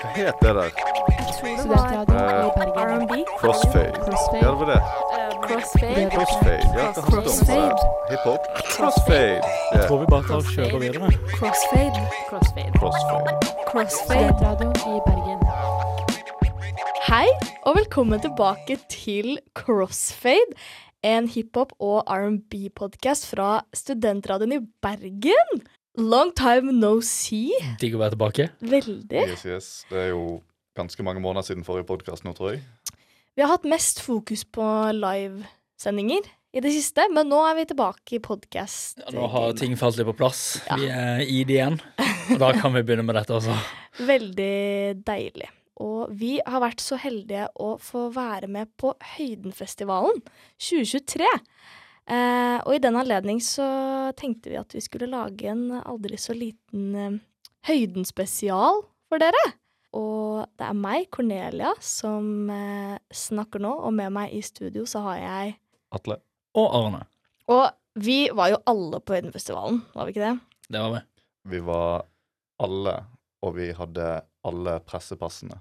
Hva het det der? Bergen. R&B. Crossfade. Crossfade. Ja, det var det. Crossfade. Crossfade. Ja, det handlet om? Crossfade. Hiphop? Crossfade. Jeg Tror vi bare tar og kjører videre. Crossfade. Crossfade. Crossfade. Crossfade. I Bergen. Hei, og velkommen tilbake til Crossfade. En hiphop- og R&B-podkast fra Studentradioen i Bergen. Long time no see. Digg å være tilbake. Veldig. Yes, yes. Det er jo ganske mange måneder siden forrige podkast nå, tror jeg. Vi har hatt mest fokus på livesendinger i det siste, men nå er vi tilbake i podkast. Ja, nå har ting falt litt på plass. Ja. Vi er i det igjen. Og da kan vi begynne med dette også. Veldig deilig. Og vi har vært så heldige å få være med på Høydenfestivalen 2023. Eh, og i den anledning så tenkte vi at vi skulle lage en aldri så liten eh, Høyden-spesial for dere. Og det er meg, Cornelia, som eh, snakker nå, og med meg i studio så har jeg Atle. Og Arne. Og vi var jo alle på Høydenfestivalen, var vi ikke det? Det var vi. Vi var alle, og vi hadde alle pressepassene.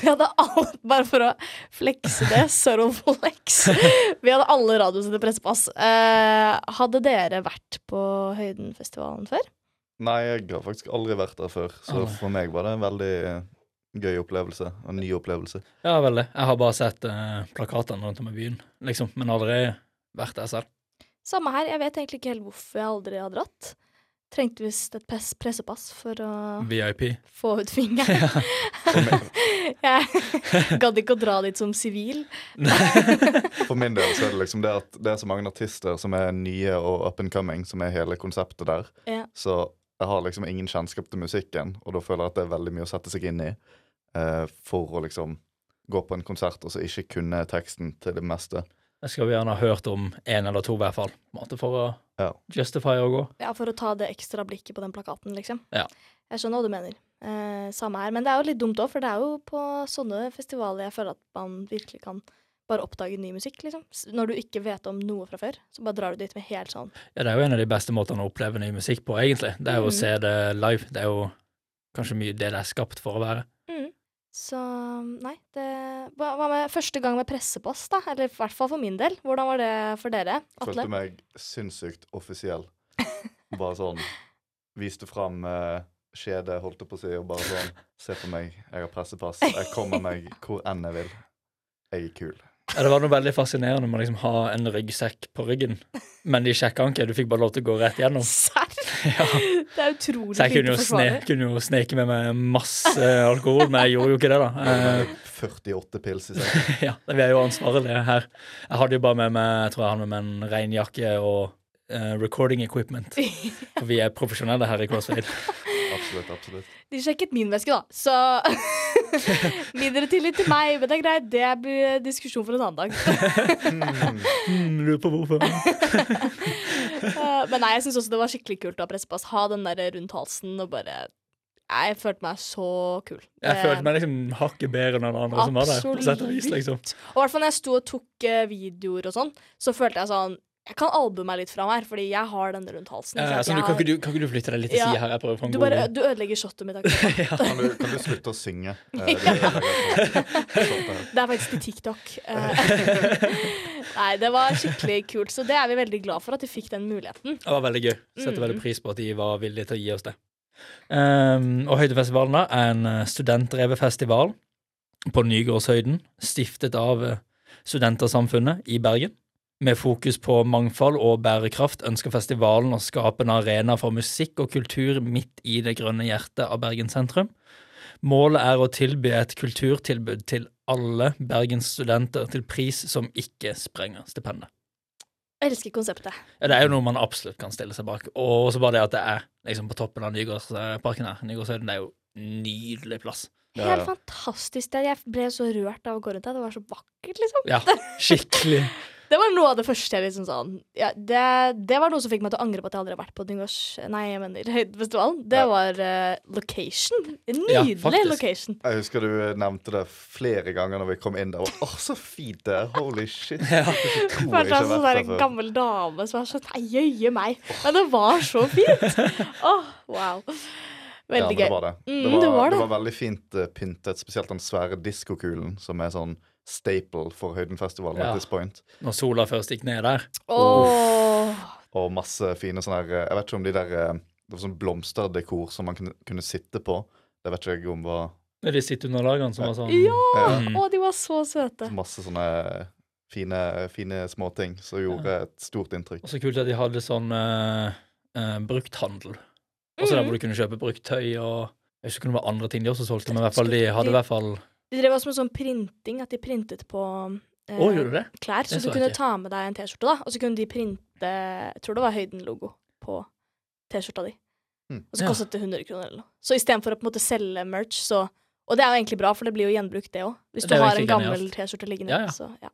Vi hadde alle, bare for å flekse det, subtle flex. Vi hadde alle radiosende pressepass. Eh, hadde dere vært på Høydenfestivalen før? Nei, jeg har faktisk aldri vært der før, så Alle. for meg var det en veldig eh, gøy opplevelse. En ny opplevelse. Ja, veldig. Jeg har bare sett eh, plakatene rundt om i byen, liksom. Men aldri vært der selv. Samme her. Jeg vet egentlig ikke helt hvorfor jeg aldri har dratt. Trengte visst et pressepass for å VIP. få ut fingeren. Ja. jeg gadd ikke å dra dit som sivil. for min del så er det liksom det at det er så mange artister som er nye og up and coming, som er hele konseptet der. Ja. Så jeg har liksom ingen kjennskap til musikken, og da føler jeg at det er veldig mye å sette seg inn i eh, for å liksom gå på en konsert og så ikke kunne teksten til det meste. Jeg skal jo gjerne ha hørt om én eller to, i hvert fall. For å Ja. justify å gå. Ja, for å ta det ekstra blikket på den plakaten, liksom. Ja. Jeg skjønner hva du mener. Eh, samme her. Men det er jo litt dumt òg, for det er jo på sånne festivaler jeg føler at man virkelig kan bare oppdage ny musikk, liksom. Når du ikke vet om noe fra før, så bare drar du dit med helt sånn Ja, det er jo en av de beste måtene å oppleve ny musikk på, egentlig. Det er jo mm. å se det live. Det er jo kanskje mye det det er skapt for å være. Så nei, det Hva med første gang med pressepass, da? Eller i hvert fall for min del. Hvordan var det for dere, Atle? Følte meg sinnssykt offisiell. Bare sånn Viste fram eh, skjede, holdt jeg på å si, og bare sånn Se på meg, jeg har pressepass. Jeg kommer meg hvor enn jeg vil. Jeg er kul. Ja, det var noe veldig fascinerende med å liksom ha en ryggsekk på ryggen, men de sjekka den ikke. Du fikk bare lov til å gå rett gjennom. Serr? Ja. Det er utrolig Så jeg kunne jo, sne, kunne jo sneke med meg masse alkohol, men jeg gjorde jo ikke det, da. Eh, 48 pils i seg. ja, Vi er jo ansvarlige her. Jeg hadde jo bare med meg jeg tror jeg hadde med meg en regnjakke og uh, recording equipment. For vi er profesjonelle her i CrossFade. Absolutt, absolutt. De sjekket min veske, da, så Mindre tillit til meg, men det er greit. Det blir diskusjon for en annen dag. mm, lurer på hvorfor. Eh, men nei, jeg syns også det var skikkelig kult å ha pressepass. Ha den der rundt halsen og bare Jeg følte meg så kul. Jeg følte meg liksom hakket bedre enn alle andre som var der. på sett og vis, liksom. Og i hvert fall når jeg sto og tok eh, videoer og sånn, så følte jeg sånn Jeg kan albue meg litt fram her, fordi jeg har den rundt halsen. Ja, sant? du, kan, ikke du, kan ikke du flytte deg litt til Ja. sida her? Jeg prøver å få en du, god bare, du ødelegger shotet mitt. ja. Kan du, kan du slutte å synge? Eh, det er faktisk til TikTok. Eh, Nei, det var skikkelig kult, så det er vi veldig glad for at de fikk den muligheten. Det var veldig gøy. Setter Mm. veldig pris på at de var villige til å gi oss det. Um, og Høydefestivalen da, er en eh, studentdrevet festival på Nygårdshøyden, stiftet av Studentersamfunnet i Bergen. Med fokus på mangfold og bærekraft ønsker festivalen å skape en arena for musikk og kultur midt i det grønne hjertet av Bergen sentrum. Målet er å tilby et kulturtilbud til alle Bergens studenter til pris som ikke sprenger stipendet. Jeg elsker konseptet. Ja, det er jo noe man absolutt kan stille seg bak. Og så bare det at det er liksom på toppen av Nygårdsparken her. Nygårdshøyden det er jo en nydelig plass. Ja, Helt ja. fantastisk. Det- Jeg ble så rørt av å gå rundt der. Det var så vakkert, liksom. Ja, skikkelig. Det var noe av det første jeg liksom sånn ja, det, det var noe som fikk meg til å angre på at jeg aldri har vært på Nyngårds... Nei, jeg mener Høydefestivalen. Det Ja. var uh, location. En nydelig ja, location. Jeg husker du nevnte det flere ganger når vi kom inn der. Og, oh, så fint det er! Holy shit. Ja. Jeg har sånn vært der før. gammel dame som var sånn Nei, jøye meg. Men det var så fint. Åh, wow. Veldig gøy. Ja, det var det. Mm, det, var, det var det det. var veldig fint uh, pyntet, spesielt den svære diskokulen, som er sånn staple for Høydenfestivalen Ja. at this point. Når sola først gikk ned der. Oh. Og masse fine sånne her eh, Jeg vet ikke om de der eh, Det var sånn blomsterdekor som man kunne, kunne sitte på. Det vet ikke jeg om var Det er de sitteunderlagene som var sånn Ja! Mm. Å, de var så søte. masse sånne fine, fine småting som gjorde et stort inntrykk. Og så kult at de hadde sånn uh, uh, brukthandel. Også der Mm. hvor du kunne kjøpe brukt tøy og Jeg husker det var andre ting de også solgte, men i hvert fall de de- hadde i hvert fall De drev også med sånn printing, at de printet på eh, oh, du klær. Så du kunne ikke. ta med deg en T-skjorte, da, og så kunne de printe Jeg tror det var Høyden-logo på T-skjorta di. Mm. Og så Ja. kostet det 100 kroner eller noe. Så istedenfor å på en måte selge merch, så Og det er jo egentlig bra, for det blir jo gjenbrukt, det òg. Hvis Det du har en gammel. T-skjorte liggende. Ja, ja. Så, ja.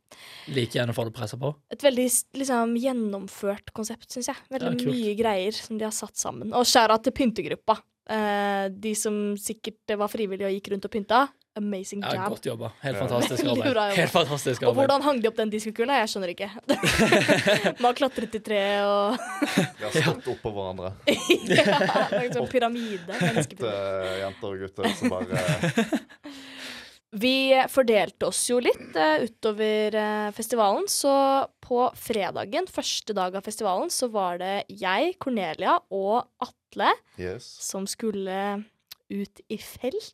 like gjerne får det pressa på. Et veldig liksom, gjennomført konsept, syns jeg. Veldig Ja, mye greier som de har satt sammen. Og skjæra til pyntegruppa. Eh, de som sikkert var frivillige og gikk rundt og pynta. Amazing Ja, godt jobba. Helt fantastisk arbeid. bra. Helt fantastisk arbeid. Og hvordan hang de opp den diskokula? Jeg skjønner ikke. Man har klatret i tre og De har stått oppå hverandre. ja, lagd sånn pyramide. Åtte menneskepyramide. jenter og gutter som bare Vi fordelte oss jo litt eh, utover eh, festivalen, så på fredagen, første dag av festivalen, så var det jeg, Cornelia og Atle Yes. som skulle ut i felt.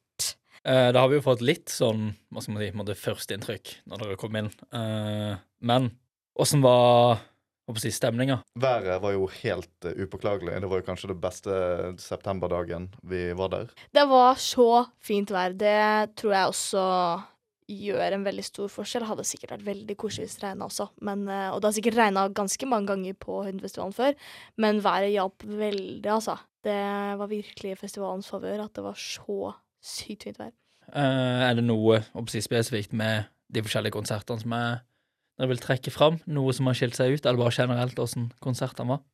Eh, da har vi jo fått litt sånn, hva skal man si, på en måte førsteinntrykk når dere kom inn. Eh, men åssen var hva si, stemninga? Været var jo helt uh, upåklagelig. Det var jo kanskje det beste septemberdagen vi var der. Det var så fint vær. Det tror jeg også gjør en veldig stor forskjell. Det hadde sikkert vært veldig koselig hvis det regna også. Men, eh, og det har sikkert regna ganske mange ganger på Hundefestivalen før, men været hjalp veldig, altså. Det var virkelig festivalens favør at det var så sykt fint vær. Uh, er det noe si, spesifikt med de forskjellige konsertene som er, dere vil trekke fram? Noe som har skilt seg ut, eller bare generelt åssen konsertene var?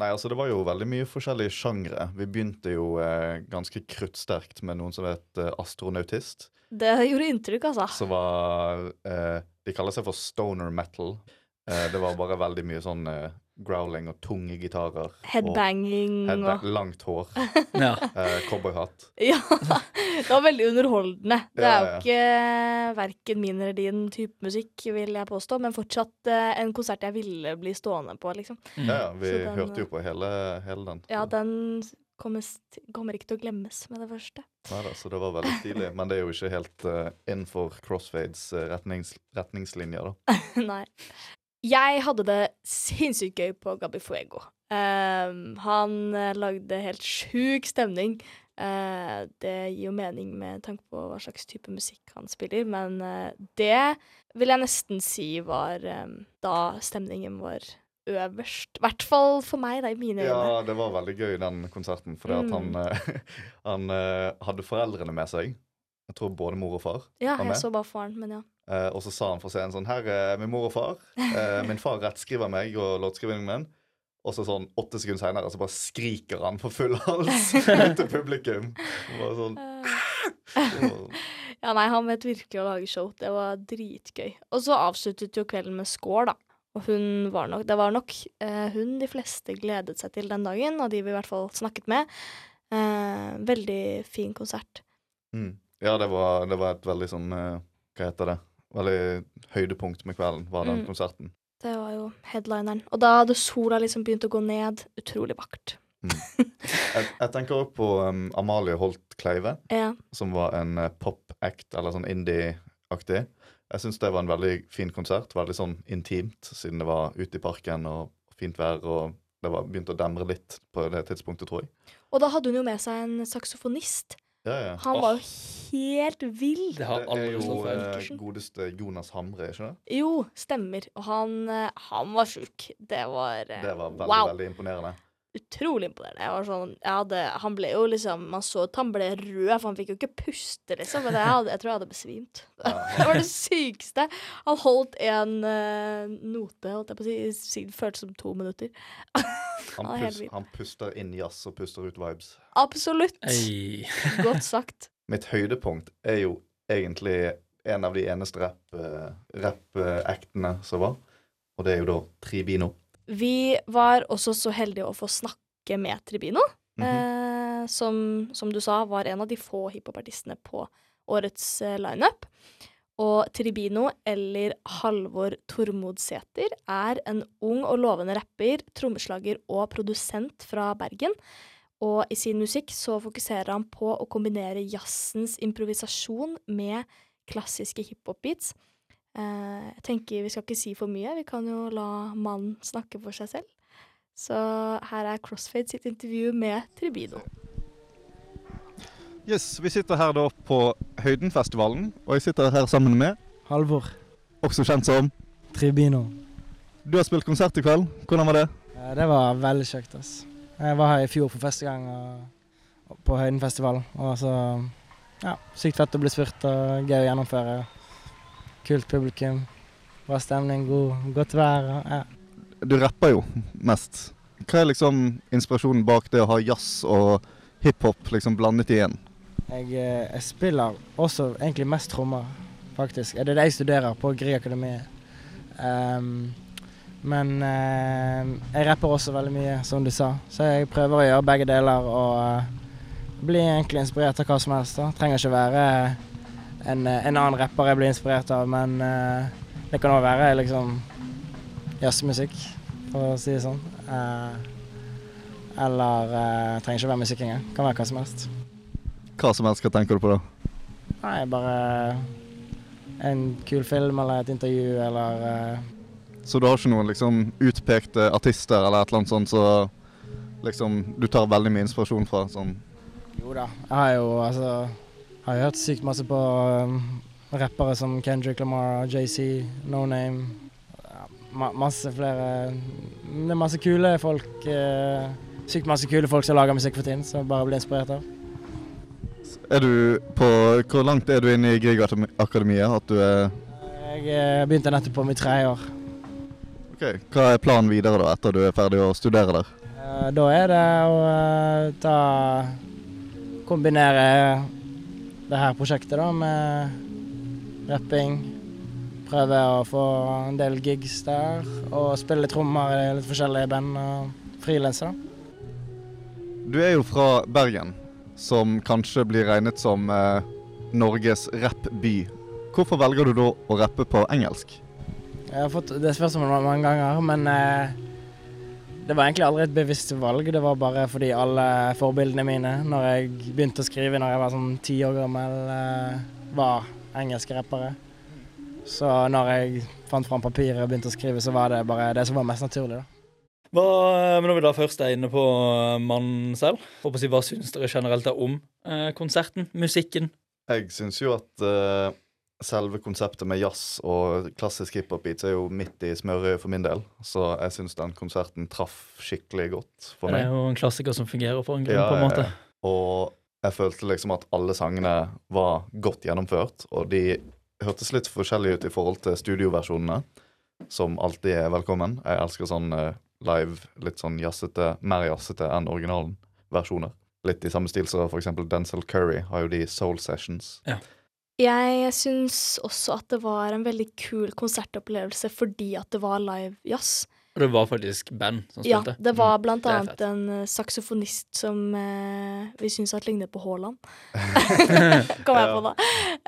Nei, altså det var jo veldig mye forskjellige sjangre. Vi begynte jo eh, ganske kruttsterkt med noen som het eh, astronautist. Det gjorde inntrykk, altså. Som var eh, De kaller seg for stoner metal. Eh, det var bare veldig mye sånn eh, growling og tunge gitarer. Headbanging Og headbang, og langt hår. Ja. uh, Cowboyhatt. Ja. Det var veldig underholdende. Det er jo ikke verken min eller din type musikk, vil jeg påstå, men fortsatt uh, en konsert jeg ville bli stående på, liksom. Mm. Ja, ja, vi den, hørte jo på hele, hele den. Ja, den kommer, kommer ikke til å glemmes med det første. Neida, så det var veldig stilig. Men det er jo ikke helt uh, innenfor Crossfades retnings, retningslinjer, da. Nei. Jeg hadde det sinnssykt gøy på Gabi Fuego. Um, han eh, lagde helt sjuk stemning. Uh, det gir jo mening med tanke på hva slags type musikk han spiller, men uh, det vil jeg nesten si var um, da stemningen var øverst. I hvert fall for meg, da, i mine øyne. Ja, det var veldig gøy, den konserten, fordi at han, Mm. han eh, hadde foreldrene med seg. Jeg tror både mor og far. Ja, jeg med. så bare faren, men ja. Eh, og så sa han fra scenen sånn Her er min mor og far. Eh, min far rettskriver meg og låtskrivingen min. Og så sånn åtte sekunder seinere så bare skriker han på full hals ut til publikum. Bare sånn Ja, nei, han vet virkelig å lage show. Det var dritgøy. Og så avsluttet jo kvelden med score, da. Og hun var nok Det var nok eh, hun de fleste gledet seg til den dagen, og de vi i hvert fall snakket med. Eh, veldig fin konsert. mm. Ja, det var, det var et veldig sånn eh, Hva heter det? Veldig høydepunkt med kvelden, var den Mm. konserten. Det var jo headlineren. Og da hadde sola liksom begynt å gå ned. Utrolig vakkert. Jeg, jeg tenker også på um, Amalie Holt Kleive. Ja. som var en uh, pop-act, eller sånn indie-aktig. Jeg syns det var en veldig fin konsert. Veldig sånn intimt, siden det var ute i parken og fint vær. Og det var begynt å demre litt på det tidspunktet, tror jeg. Og da hadde hun jo med seg en saksofonist. Ja, ja. Han var jo helt vill. Det har Det er jo eh, godeste Jonas Hamre, ikke sant? Jo, stemmer. Og han, eh, han var sjuk. Det var eh, Det var veldig, wow. veldig imponerende. Utrolig imponerende. Jeg var sånn, jeg hadde, han ble jo liksom Man så at han ble rød, for han fikk jo ikke puste, liksom. Men jeg, hadde, jeg tror jeg hadde besvimt. Ja, Det var det sykeste. Han holdt en uh, note, holdt jeg på å si. det Føltes som to minutter. Han, helt han puster inn jazz og puster ut vibes. Absolutt. Godt sagt. Mitt høydepunkt er jo egentlig en av de eneste rap, eh, rap-actene som var. Og det er jo da Tribino. Vi var også så heldige å få snakke med Tribino. mm -hmm. eh, som, som du sa, var en av de få hiphopartistene på årets eh, lineup. Og Tribino, eller Halvor Tormodsæter, er en ung og lovende rapper, trommeslager og produsent fra Bergen. Og i sin musikk så fokuserer han på å kombinere jazzens improvisasjon med klassiske hiphop-beats. Eh, jeg tenker Vi skal ikke si for mye, vi kan jo la mannen snakke for seg selv. Så her er Crossfade sitt intervju med Tribino. Yes, Vi sitter her da på Høydenfestivalen, og jeg sitter her sammen med, Halvor. også kjent som Tribino. Du har spilt konsert i kveld. Hvordan var det? Det var veldig kjekt. ass. Jeg var her i fjor for første gang og, og på Høydenfestivalen. Og så ja, sykt fett å bli spurt og gøy å gjennomføre. Kult publikum. Bra stemning, god, godt vær. Ja. Du rapper jo mest. Hva er liksom inspirasjonen bak det å ha jazz og hiphop liksom blandet i én? Jeg, eh, jeg spiller også egentlig mest trommer, faktisk. Det er det jeg studerer på Griegakademiet. Um, men uh, jeg rapper også veldig mye, som du sa. Så jeg prøver å gjøre begge deler og uh, bli egentlig inspirert av hva som helst. da. Trenger ikke være en, eh, en annen rapper jeg blir inspirert av, men eh, det kan òg være liksom jazzmusikk, for å si det sånn. Eh, eller trenger ikke være musikk engang. Kan være hva som helst. Hva som helst, hva tenker du på da? Nei, bare en kul film eller et intervju eller Så du har ikke noen liksom utpekte artister eller et eller annet sånt så liksom du tar veldig mye inspirasjon fra? Sånn. Jo da. Jeg har jo altså har hørt sykt masse på um, rappere som Kendrick Lamar, JC, No Name. Ma masse flere Det er masse kule folk. Eh, sykt masse kule folk som lager musikk for tiden, som bare blir inspirert av. Er du på Hvor langt er du inne i Griegakademiet? At du er Jeg eh, begynte nettopp på mitt tredje år. OK. Hva er planen videre da, etter du er ferdig å studere der? Eh, da er det å ta Kombinere det her prosjektet da med rapping. Prøve å få en del gigs der, og spille trommer i litt forskjellige band og frilanse. da. Du er jo fra Bergen, som kanskje blir regnet som eh, Norges rappby. Hvorfor velger du da å rappe på engelsk? Jeg har fått det spørsmålet mange ganger, men eh, det var egentlig aldri et bevisst valg. Det var bare fordi alle forbildene mine når jeg begynte å skrive når jeg var sånn ti år gammel, eh, var engelske rappere. Så når jeg fant fram papiret og begynte å skrive, så var det bare det som var mest naturlig. da. Hva, men når vi da først er inne på eh, mannen selv, hva syns dere generelt om eh, konserten, musikken? Jeg syns jo at eh, selve konseptet med jazz og klassisk hiphop-beats er jo midt i smørøyet for min del. Så jeg syns den konserten traff skikkelig godt for meg. Det er jo en klassiker som fungerer for en grunn, Ja, på en måte. Og jeg følte liksom at alle sangene var godt gjennomført, og de hørtes litt forskjellige ut i forhold til studioversjonene, som alltid er velkommen. Jeg elsker sånn eh, live, litt sånn jazzete, mer jazzete enn originalen versjoner. Litt i samme stil som for eksempel Denzel Curry har jo de Soul Sessions. Jeg syns også at det var en veldig kul konsertopplevelse fordi at det var live jazz. Og det var faktisk band som spilte? Ja, det var Mm, blant annet en eh, saksofonist som eh, vi syns at lignet på Haaland. Kom jeg på da.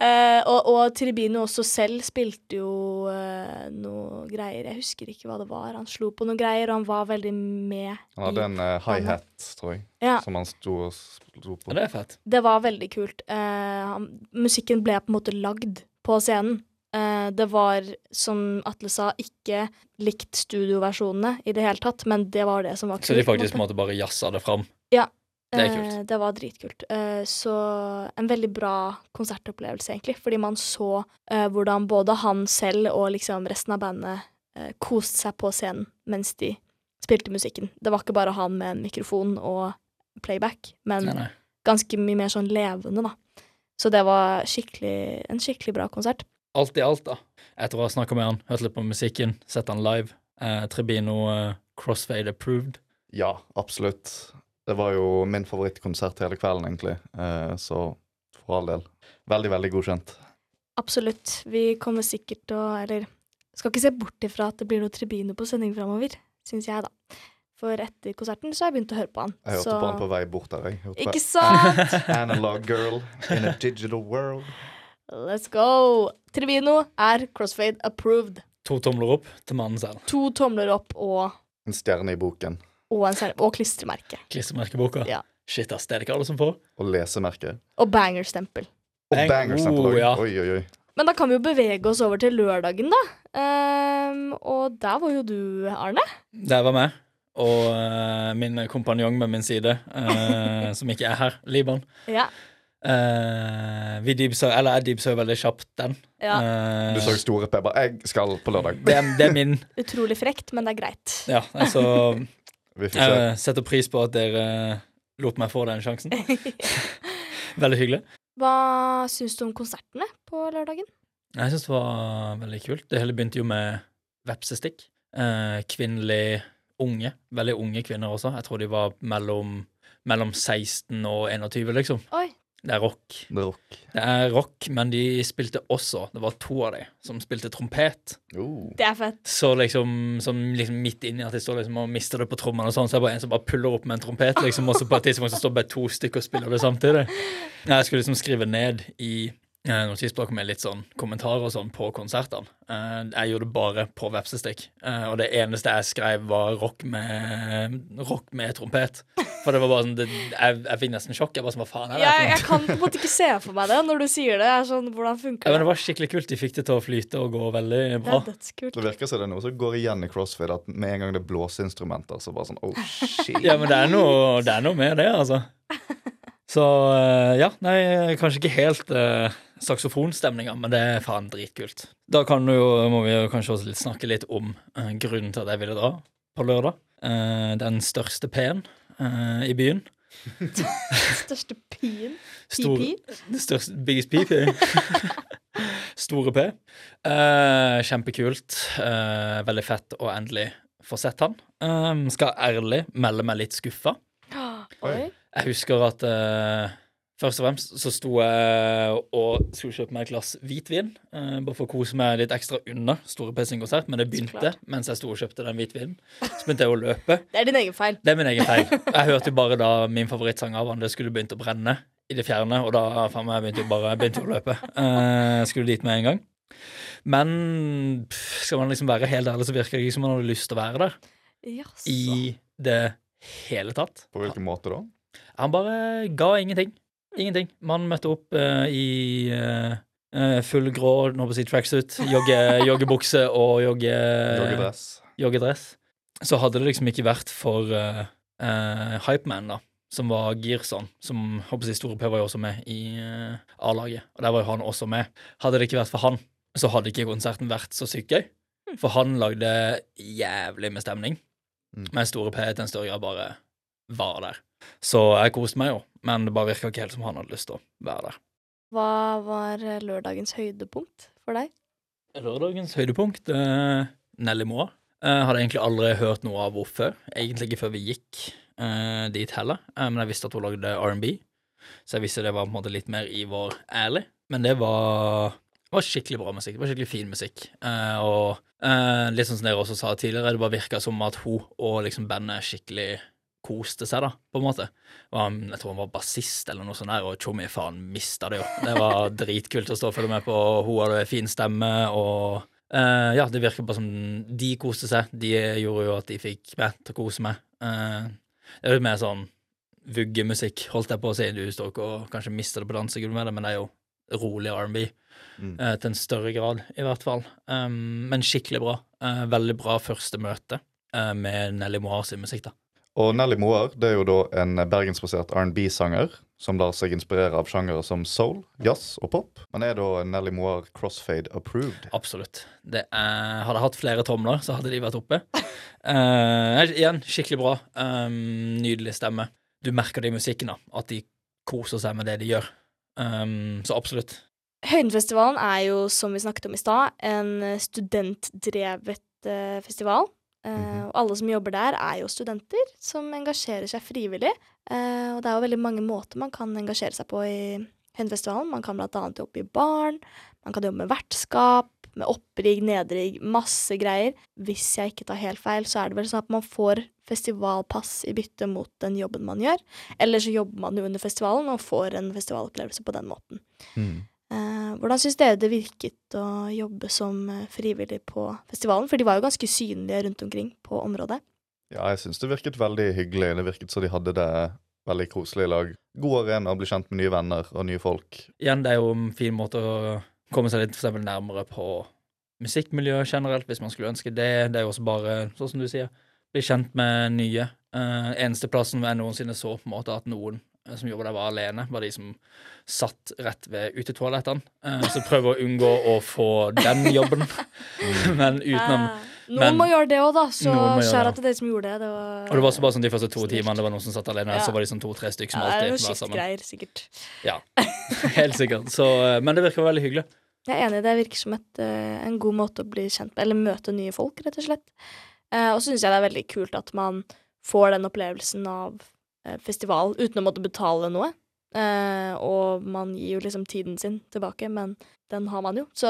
Eh, og, og Tribino også selv spilte jo eh, noe greier. Jeg husker ikke hva det var. Han slo på noe greier, og han var veldig med Han hadde en uh, high-hat, tror jeg, Ja, som han sto og slo på. Ja, det er fett. det var veldig kult. Eh, han, musikken ble på en måte lagd på scenen. Eh, det var, som Atle sa, ikke likt studioversjonene i det hele tatt, men det var det som var kult. Så de faktisk måte bare jazza det fram. Det er kult. Eh, det var dritkult. Eh, så en veldig bra konsertopplevelse, egentlig. Fordi man så hvordan både han selv og liksom resten av bandet koste seg på scenen mens de spilte musikken. Det var ikke bare han med en mikrofon og playback, men Nei, nei. ganske mye mer sånn levende, da. Så det var skikkelig, en skikkelig bra konsert. Alt i alt, da. Etter å ha snakka med han, hørt litt på musikken, sett han live, eh, Tribino eh, crossfade approved. Ja, absolutt. Det var jo min favorittkonsert hele kvelden, egentlig. Eh, så for all del. Veldig, veldig godkjent. Absolutt. Vi kommer sikkert til å Eller skal ikke se bort ifra at det blir noe Tribino på sending framover, syns jeg, da. For etter konserten så har jeg begynt å høre på han. Jeg hørte så... på han på vei bort der. Jeg hørte Ikke sant? Analog girl in a digital world. Let's go! Trivino er crossfade approved. To tomler opp til mannen selv. To tomler opp og, En stjerne i boken. og, en, stjerne, og klistremerke. Klistremerkeboka. Ja. Shit, ass, det er det ikke alle som får. Og lesemerke. Og bangerstempel. Og Bang. bangerstempel Oh, ja. Oi, oi, oi. Men da kan vi jo bevege oss over til lørdagen, da. Ehm, og der var jo du, Arne. Der var meg. Og eh, min kompanjong med min side, eh, som ikke er her, Liban. Ja. Eh, vi deepsa, eller jeg deepsa veldig kjapt den. ja. Uh, Du så store P. bare, Jeg skal på lørdag. det, er, det er min. Utrolig frekt, men det er greit. Ja, altså Vi får se. Jeg setter pris på at dere lot meg få den sjansen. Veldig hyggelig. Hva syns du om konsertene på lørdagen? Jeg syns det var veldig kult. Det hele begynte jo med vepsestikk. Uh, kvinnelig unge. Veldig unge kvinner også. Jeg tror de var mellom, mellom 16 og 21, liksom. Oi. Det er rock. Det er rock. Det er rock, men de spilte også Det var to av dem som spilte trompet. Oh. Det er fett. Så liksom, som liksom midt inni at de står liksom og mister det på trommene, og sånn, så er det bare en som bare puller opp med en trompet. liksom, Og så på et tidspunkt så står bare to stykker og spiller det samtidig. Jeg skulle liksom skrive ned i eh, notisblokk med litt sånn kommentarer og sånn på konsertene. Eh, jeg gjorde det bare på vepsestikk, eh, og det eneste jeg skrev, var rock med, rock med trompet. For det var bare sånn det, jeg, jeg fikk nesten sjokk. Jeg bare sånn, hva faen er det? Jeg, jeg kan på en måte ikke se for meg det når du sier det. Jeg er sånn, Hvordan Ja, men det? det var skikkelig kult. De fikk det til å flyte og gå veldig Det bra. er dødskult. Det virker som det er noe som går igjen i crossfit, at med en gang det er blåseinstrumenter, så bare sånn oh shit. Ja, men det er noe, det er noe med det, altså. Så eh, ja, nei, kanskje ikke helt eh, saksofonstemninga, men det er faen dritkult. Da kan du jo, må vi jo kanskje også litt snakke litt om eh, grunnen til at jeg ville dra på lørdag. Eh, den største P-en eh, i byen. Største P-en? PP? største Biggest PP. Store P. Eh, kjempekult. Eh, veldig fett å endelig få sett han. Skal ærlig melde meg litt skuffa. Oi. Jeg husker at uh, først og fremst så sto jeg og skulle kjøpe meg et glass hvitvin. Uh, bare for å kose meg litt ekstra under Store P sin konsert, men det begynte mens jeg sto og kjøpte den hvitvinen. Så begynte jeg å løpe. Det er din egen feil. Det er min egen feil. Jeg hørte jo bare da min favorittsang av han det skulle begynt å brenne i det fjerne, og da faen meg begynte jo bare begynte å løpe. Uh, skulle dit med en gang. Men pff, skal man liksom være helt ærlig, så virker det ikke som man hadde lyst til å være der Jaså. i det hele tatt. På hvilken måte da? Han bare ga ingenting. Ingenting. Mannen møtte opp uh, i eh, full grå nå på å si tracksuit, jogge, joggebukse og jogge, Joggedress. joggedress. Så hadde det liksom ikke vært for uh, Hypeman, da, som var Gearson, som håper jeg Store P var jo også med i A-laget, og der var jo han også med. Hadde det ikke vært for han, så hadde ikke konserten vært så sykt gøy. For han lagde jævlig med stemning, Mm. mens Store P til en større grad bare var der. Så jeg koste meg jo, men det bare virka ikke helt som han hadde lyst til å være der. Hva var eh, lørdagens høydepunkt for deg? Lørdagens høydepunkt eh, Nelly Moa. Eh, hadde egentlig aldri hørt noe av henne før. Egentlig ikke før vi gikk eh, dit heller. Eh, men jeg visste at hun lagde R&B, så jeg visste det var på en måte litt mer i vår ærlig. Men det var, var skikkelig bra musikk. Det var skikkelig fin musikk. Eh, og eh, litt sånn som dere også sa tidligere, det bare virka som at hun og liksom bandet skikkelig koste seg, da, på en måte. Han, jeg tror han var bassist eller noe sånt der, og Tjommi faen mista det jo. Det var dritkult å stå og følge med på. Hun hadde fin stemme, og uh, ja, det virker bare som de koste seg. De gjorde jo at de fikk meg til å kose meg. Uh, det er litt mer sånn vuggemusikk, holdt jeg på å si. Du står ikke og kanskje mister det på dansegulvet med det, men det er jo rolig R&B. Mm. eh, til en større grad, i hvert fall. Um, men skikkelig bra. Veldig bra første møte med Nelly Moir sin musikk, da. Og Nelly Moar det er jo da en bergensbasert R&B-sanger som lar seg inspirere av sjangere som soul, jazz og pop. Men er da Nelly Moar crossfade approved? Absolutt. Det er, hadde jeg hatt flere tomler, så hadde de vært oppe. uh, igjen, skikkelig bra. Um, nydelig stemme. Du merker det i musikken, da, at de koser seg med det de gjør. Um, så absolutt. Høydenfestivalen er jo, som vi snakket om i stad, en studentdrevet uh, festival. Mhm. og alle som jobber der, er jo studenter som engasjerer seg frivillig. Eh, og det er jo veldig mange måter man kan engasjere seg på i Hønefestivalen. Man kan annet jobbe i barn, man kan jobbe med vertskap, med opprigg, nedrigg, masse greier. Hvis jeg ikke tar helt feil, så er det vel sånn at man får festivalpass i bytte mot den jobben man gjør. Eller så jobber man jo under festivalen og får en festivalopplevelse på den måten. Mm. Eh, hvordan syns dere det virket å jobbe som eh, frivillig på festivalen? For de var jo ganske synlige rundt omkring på området. Ja, jeg syns det virket veldig hyggelig. Det virket som de hadde det veldig koselig i lag. God arena å bli kjent med nye venner og nye folk. Igjen, det er jo en fin måte å komme seg litt for eksempel nærmere på musikkmiljøet generelt, hvis man skulle ønske det. Det er jo også bare, sånn som du sier, bli kjent med nye. Uh, eneste plassen jeg noensinne så på en måte at noen som jobba der, var alene, var de som satt rett ved utetoalettene. Uh, så prøver å unngå å få den jobben. Men utenom Eh, noen men- må gjøre det òg, da. Så det. til dere som gjorde det. det var, Og det var også bare sånn de første to timene det var noen som satt alene, Ja. så var de sånn to-tre stykker som alltid var sammen. Greier, sikkert. Ja, helt sikkert. Så, eh, men det virker veldig hyggelig. Jeg er enig, det virker som et, eh, en god måte å bli kjent med, eller møte nye folk, rett og slett. Eh, og så syns jeg det er veldig kult at man får den opplevelsen av eh, festival uten å måtte betale noe. Uh, og man gir jo liksom tiden sin tilbake, men den har man jo. Så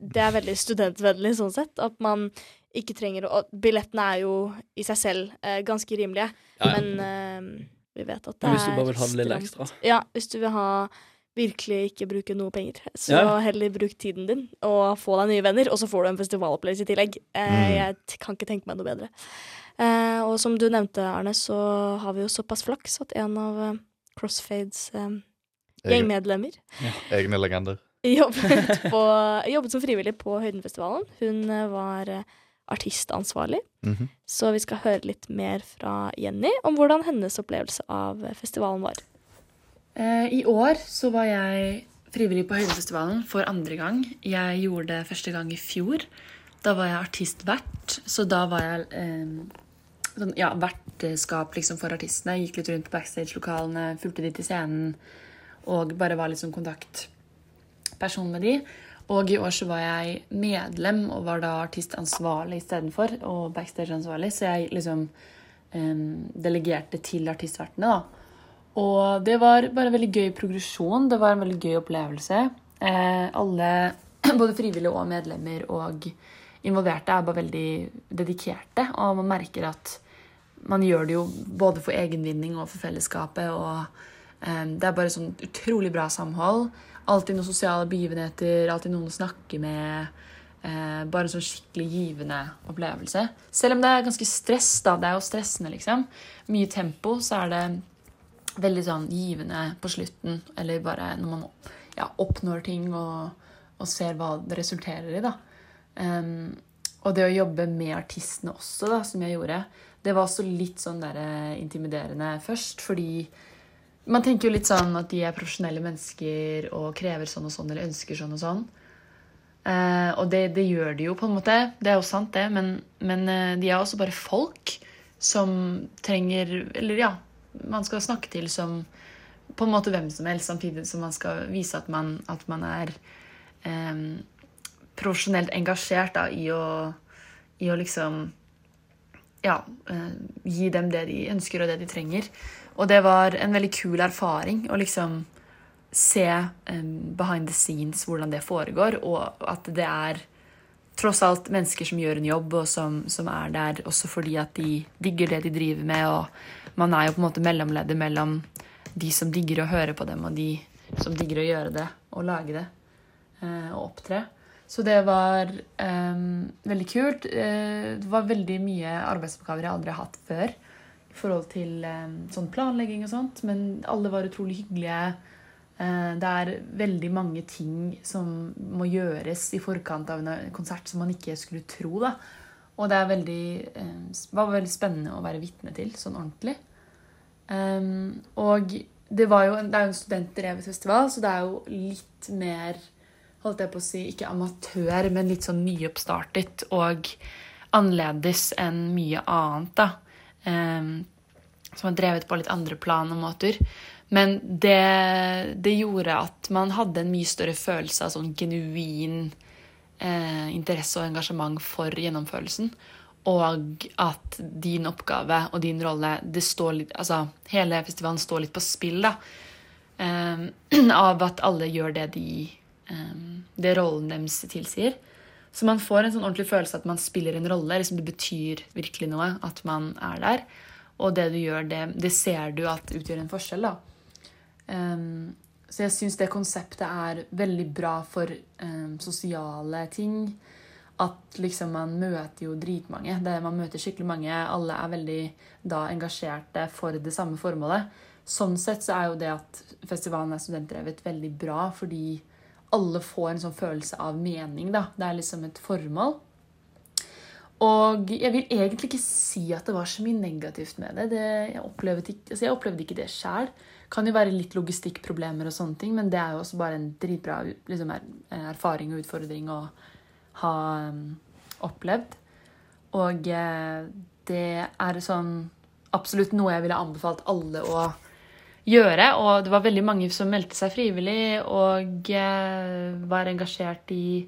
det er veldig studentvennlig sånn sett, at man ikke trenger å Billettene er jo i seg selv uh, ganske rimelige, Ja, ja. men uh, vi vet at det er hvis du bare vil ha det litt ekstra. Ja, hvis du vil ha virkelig ikke bruke noe penger, så Ja. heller bruk tiden din og få deg nye venner, og så får du en festivalopplevelse i tillegg. Eh, Mm. Jeg kan ikke tenke meg noe bedre. Eh, og som du nevnte, Arne, så har vi jo såpass flaks at en av eh, Crossfades eh, gjengmedlemmer ja. egne legender. jobbet, på, jobbet som frivillig på Høydenfestivalen. Hun eh, var artistansvarlig. artistansvarlig. -hmm. Så vi skal høre litt mer fra Jenny om hvordan hennes opplevelse av eh, festivalen var. Eh, I år så var jeg frivillig på Høydefestivalen for andre gang. Jeg gjorde det første gang i fjor. Da var jeg artistvert, så da var jeg eh, sånn, ja, vertskap liksom for artistene. Gikk litt rundt på backstage-lokalene, fulgte de til scenen og bare var sånn kontaktperson med de. Og i år så var jeg medlem og var da artistansvarlig istedenfor, og backstage-ansvarlig, så jeg liksom um, delegerte til artistvertene, da. Og det var bare en veldig gøy progresjon. Det var en veldig gøy opplevelse. Eh, alle, både frivillige og medlemmer og involverte, er bare veldig dedikerte. Og man merker at man gjør det jo både for egenvinning og for fellesskapet. Og um, det er bare sånn utrolig bra samhold. Alltid noen sosiale begivenheter, alltid noen å snakke med. Uh, bare en sånn skikkelig givende opplevelse. Selv om det er ganske stress, da. Det er jo stressende, liksom. Mye tempo, så er det veldig sånn givende på slutten, eller bare når man ja, oppnår ting og, og ser hva det resulterer i, da. Um, og det å jobbe med artistene også, da, som jeg gjorde, det var også litt sånn der eh, intimiderende først, fordi man tenker jo litt sånn at de er profesjonelle mennesker og krever sånn og sånn, eller ønsker sånn og sånn. Eh, og det, det gjør de jo, på en måte. Det er jo sant, det. Men, men eh, de er også bare folk som trenger Eller ja, man skal snakke til som på en måte hvem som helst, samtidig som man skal vise at man, at man er eh, profesjonelt engasjert da, i, å, i å liksom ja, eh, gi dem det de ønsker og det de trenger. Og det var en veldig kul erfaring å liksom se eh, behind the scenes hvordan det foregår, og at det er tross alt mennesker som gjør en jobb, og som, som er der også fordi at de digger det de driver med. Og man er jo på en måte mellomleddet mellom de som digger å høre på dem, og de som digger å gjøre det og lage det eh, og opptre. Så det var um, veldig kult. Eh, det var veldig mye arbeidsoppgaver jeg aldri har hatt før i forhold til um, sånn planlegging og sånt, men alle var utrolig hyggelige. Uh, Det er veldig mange ting som må gjøres i forkant av en konsert som man ikke skulle tro. da. Og det veldig, um, var veldig spennende å være vitne til, sånn ordentlig. Og det, jo en, det er jo en studentdrevet festival, så det er jo litt mer holdt jeg på å si, ikke amatør, men litt sånn nyoppstartet og annerledes enn mye annet. da. Um, som er drevet på litt andre plan og måter. Men det, det gjorde at man hadde en mye større følelse av sånn genuin eh, interesse og engasjement for gjennomførelsen. Og at din oppgave og din rolle det står litt, altså Hele festivalen står litt på spill. da. Eh, av at alle gjør det de det rollen deres tilsier. Så man får en sånn ordentlig følelse at man spiller en rolle. liksom Det betyr virkelig noe at man er der. Og det du gjør, det, det ser du at utgjør en forskjell. Ehm, så jeg syns det konseptet er veldig bra for um, sosiale ting. At liksom man møter jo dritmange. Det, man møter skikkelig mange. Alle er veldig da engasjerte for det samme formålet. Sånn sett så er jo det at festivalen er studentdrevet veldig bra, fordi alle får en sånn følelse av mening. da. Det er liksom et formål. Og jeg vil egentlig ikke si at det var så mye negativt med det. det jeg, opplevde ikke, altså jeg opplevde ikke det sjæl. Kan jo være litt logistikkproblemer, og sånne ting, men det er jo også bare en dritbra liksom, er- erfaring og utfordring å ha um, opplevd. Og eh, det er sånn absolutt noe jeg ville anbefalt alle å gjøre. Og det var veldig mange som meldte seg frivillig og eh, var engasjert i,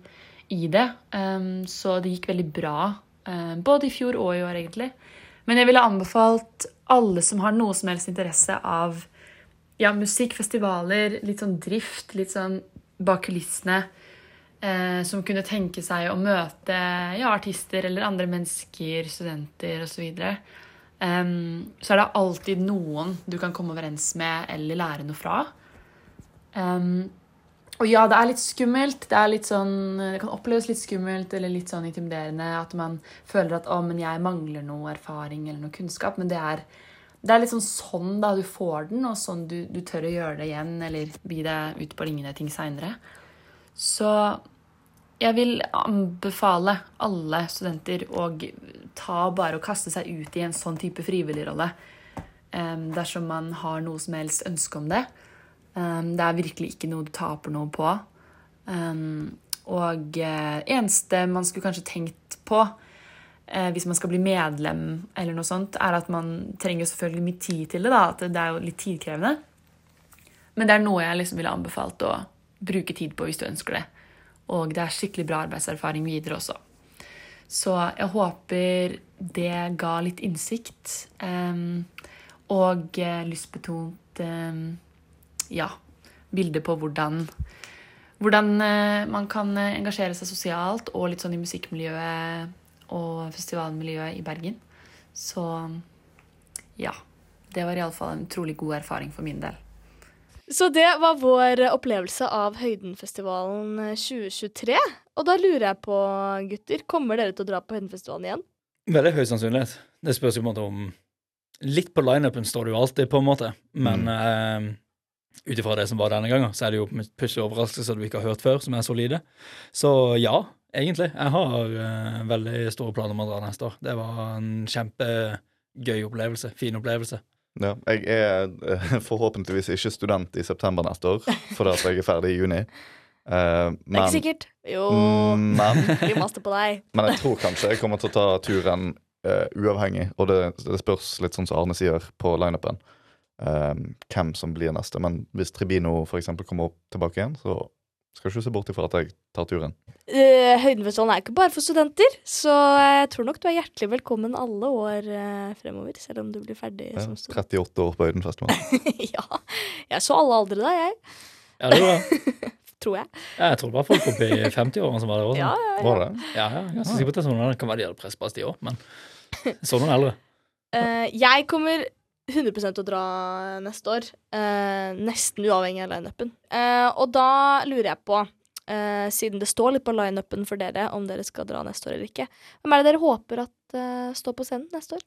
i det. Um, så det gikk veldig bra. um, både i fjor og i år, egentlig. Men jeg ville anbefalt alle som har noe som helst interesse av ja, musikk, festivaler, litt sånn drift, litt sånn bak kulissene. Eh, som kunne tenke seg å møte ja, artister eller andre mennesker, studenter osv. Um, så er det alltid noen du kan komme overens med eller lære noe fra. Um, og ja, det er litt skummelt. Det, er litt sånn, det kan oppleves litt skummelt eller litt sånn intimiderende at man føler at å, men jeg mangler noe erfaring eller noe kunnskap. Men det er, det er litt sånn sånn da du får den, og sånn du, du tør å gjøre det igjen eller bi deg ut på lignende ting seinere. Så jeg vil anbefale alle studenter å ta bare og kaste seg ut i en sånn type frivilligrolle. Um, dersom man har noe som helst ønske om det. Um, det er virkelig ikke noe du taper noe på. Um, og eneste man skulle kanskje tenkt på eh, hvis man skal bli medlem, eller noe sånt, er at man trenger selvfølgelig mye tid til det. da, at Det er jo litt tidkrevende. Men det er noe jeg liksom ville anbefalt å bruke tid på hvis du ønsker det. Og det er skikkelig bra arbeidserfaring videre også. Så jeg håper det ga litt innsikt. Um, og eh, lystbetont um, ja, bilde på hvordan, hvordan uh, man kan eh, engasjere seg sosialt og litt sånn i musikkmiljøet og festivalmiljøet i Bergen. Så ja. Det var iallfall en utrolig god erfaring for min del. Så det var vår opplevelse av Høydenfestivalen 2023. Og da lurer jeg på, gutter, kommer dere til å dra på Høydenfestivalen igjen? Veldig høy sannsynlighet. Det spørs jo på en måte om Litt på lineupen står det jo alltid, på en måte, men eh, ut ifra det som var denne gangen, så er det jo plutselig overraskelser du ikke har hørt før, som er solide. Så ja, egentlig. Jeg har uh, veldig store planer om å dra neste år. Det var en kjempegøy opplevelse. Fin opplevelse. Ja, jeg er eh, forhåpentligvis ikke student i september neste år, fordi at jeg er ferdig i juni. Eh, Det er ikke sikkert. Jo, Mm, men, vi master på deg. men jeg tror kanskje jeg kommer til å ta turen uh, uavhengig. Og det, det spørs litt sånn som Arne sier på lineupen, uh, hvem som blir neste. Men hvis Tribino for eksempel kommer opp tilbake igjen, så skal ikke se bort ifra at jeg tar turen. Uh, Høydenfestivalen er ikke bare for studenter, så jeg tror nok du er hjertelig velkommen alle år uh, fremover, selv om du blir ferdig Ja, som student. 38 år på Høydenfestivalen. ja. Jeg så alle aldre da, jeg. Ja, det var Tror jeg. ja, Jeg tror det var folk oppe i 50-årene som var der også. Ja, ja, ja. Var det? Ja, ja, jeg er ganske sikker på at det er sånn det kan være de hadde presspass de òg, men så noen eldre. Uh, jeg kommer 100 til å dra neste år. eh, nesten uavhengig av lineupen. Eh, og da lurer jeg på, eh, siden det står litt på lineupen for dere, om dere skal dra neste år eller ikke, hvem er det dere håper at eh, står på scenen neste år?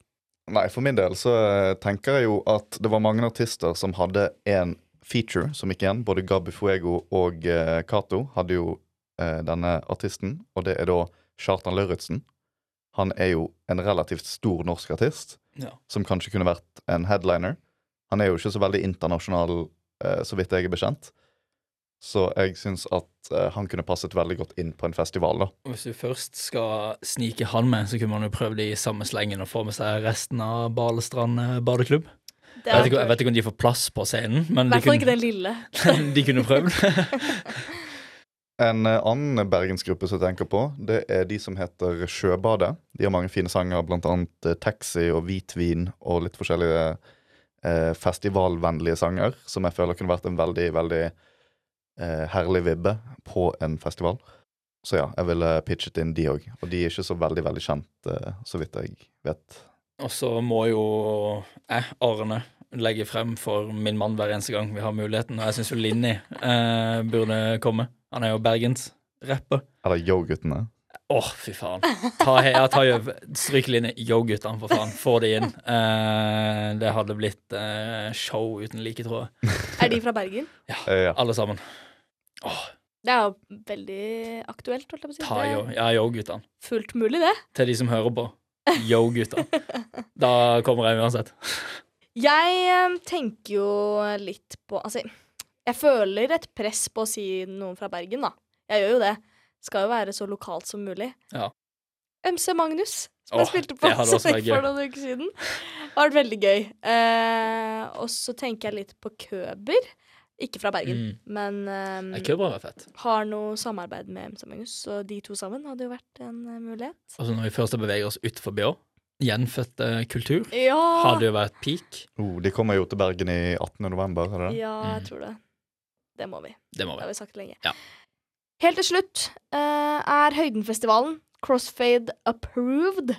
Nei, for min del så eh, tenker jeg jo at det var mange artister som hadde en feature som gikk igjen. Både Gabi Fuego og eh, Cato hadde jo eh, denne artisten, og det er da Kjartan Lauritzen. Han er jo en relativt stor norsk artist, Ja. som kanskje kunne vært en headliner. Han er jo ikke så veldig internasjonal, eh, så vidt jeg er bekjent. Så jeg syns at eh, han kunne passet veldig godt inn på en festival, da. Og Hvis du først skal snike han med, så kunne man jo prøvd i samme slengen å få med seg resten av Balestrand eh, badeklubb. Jeg vet, ikke, jeg vet ikke om de får plass på scenen, men I de hvert fall ikke den lille. de kunne prøvd. En eh, annen bergensgruppe som jeg tenker på, det er de som heter Sjøbadet. De har mange fine sanger, annet eh, Taxi og Hvitvin og litt forskjellige eh, festivalvennlige sanger, som jeg føler kunne vært en veldig, veldig eh, herlig vibbe på en festival. så ja, jeg ville pitchet inn de òg. Og de er ikke så veldig, veldig kjent, eh, så vidt jeg vet. Og så må jo jeg, Arne, legge frem for min mann hver eneste gang vi har muligheten. Og jeg syns jo Linni eh, burde komme. Han er jo bergensrapper. Eller Yo-guttene. Åh, fy faen. Ta, he- ja, ta jo, Stryk Linni. Yo, guttene, for faen. Få de inn. Eh, det hadde blitt eh, show uten like, tror jeg. Er de fra Bergen? Eh, ja. Alle sammen. Oh. Det er jo veldig aktuelt, holdt jeg på å si. ta jo, yo. Ja, yo, guttene. fullt mulig, det. Til de som hører på. Yo, guttene. Da kommer jeg uansett. Jeg eh, tenker jo litt på Altså, jeg føler et press på å si noen fra Bergen, da. Jeg gjør jo det. Skal jo være så lokalt som mulig. Ja. MC Magnus, som Åh, jeg spilte på for noen uker siden. Det har vært veldig gøy. Eh, og så tenker jeg litt på Køber. Ikke fra Bergen, Mm. men eh, fett. har noe samarbeid med MC Magnus, så de to sammen hadde jo vært en eh, mulighet. Og så når vi først beveger oss utenfor BH, gjenfødt kultur, Ja! hadde jo vært peak. Oh, de kommer jo til Bergen i 18. november, er det det? Ja, jeg Mm. tror det. Det må vi. Det må Det har vi. vi sagt lenge. Ja. Helt til slutt uh, er Høydenfestivalen Crossfade approved.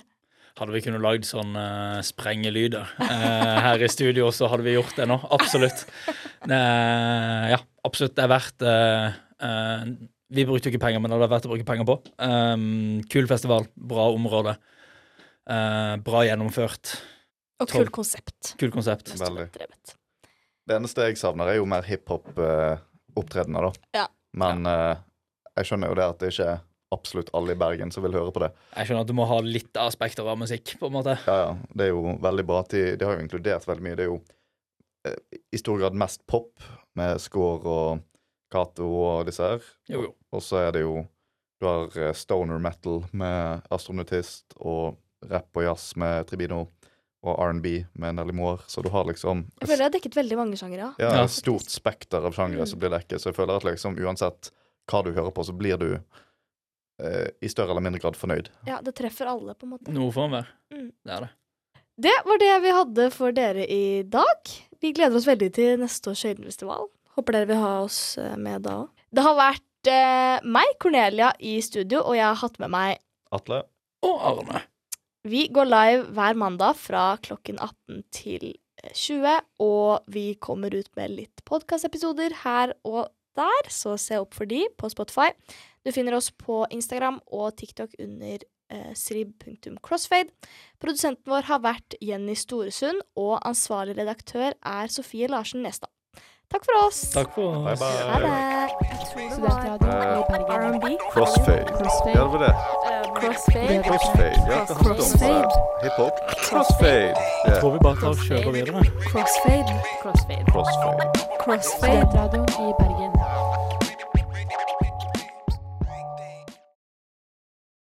Hadde vi kunnet lagd sånn uh, sprengelyder uh, her i studio, så hadde vi gjort det nå. Absolutt. Uh, ja, absolutt. Det er verdt Vi brukte jo ikke penger, men det er verdt å bruke penger på. Um, kul festival, bra område. Eh, bra gjennomført. Og kult konsept. Kul konsept. Veldig. Det eneste jeg savner, er jo mer hiphop-opptredener, da. Ja. Men eh, jeg skjønner jo det at det ikke er absolutt alle i Bergen som vil høre på det. Jeg skjønner at du må ha litt aspekter av musikk, på en måte. Ja, ja. Det er jo veldig bra at de, de har jo inkludert veldig mye. Det er jo eh, i stor grad mest pop, med Skår og Cato og disse her. Jo, jo. Og så er det jo Du har eh, stoner metal med Astronautist, og rap og jazz med Tribino, og R&B med Nelly Moore. Så du har liksom Jeg føler jeg har dekket veldig mange sjangere. ja. ja, et stort spekter av sjangere Mm. som blir dekket. Så jeg føler at liksom uansett hva du hører på, så blir du eh, i større eller mindre grad fornøyd. Ja, det treffer alle, på en måte. Noe for enhver. Mm. Det er det. Det var det vi hadde for dere i dag. Vi gleder oss veldig til neste års Høydenfestival. Håper dere vil ha oss eh, med da òg. Det har vært eh, meg, Cornelia, i studio, og jeg har hatt med meg Atle? Og Arne. Vi går live hver mandag fra klokken 18 til eh, 20, og vi kommer ut med litt podkastepisoder her og der, så se opp for de på Spotify. Du finner oss på Instagram og TikTok under eh, srib.crossfade. Produsenten vår har vært Jenny Storesund, og ansvarlig redaktør er Sofie Larsen Nestad. Takk for oss. Takk for oss. bye. Ha det. Studentradioen i Bergen. R&B. Crossfade. Crossfade. Det var det. Crossfade. Crossfade. Ja, om? Crossfade. Hiphop. Crossfade. Jeg tror vi bare tar og kjører videre. Crossfade. Crossfade. Crossfade. Crossfade. Studentradioen i Bergen.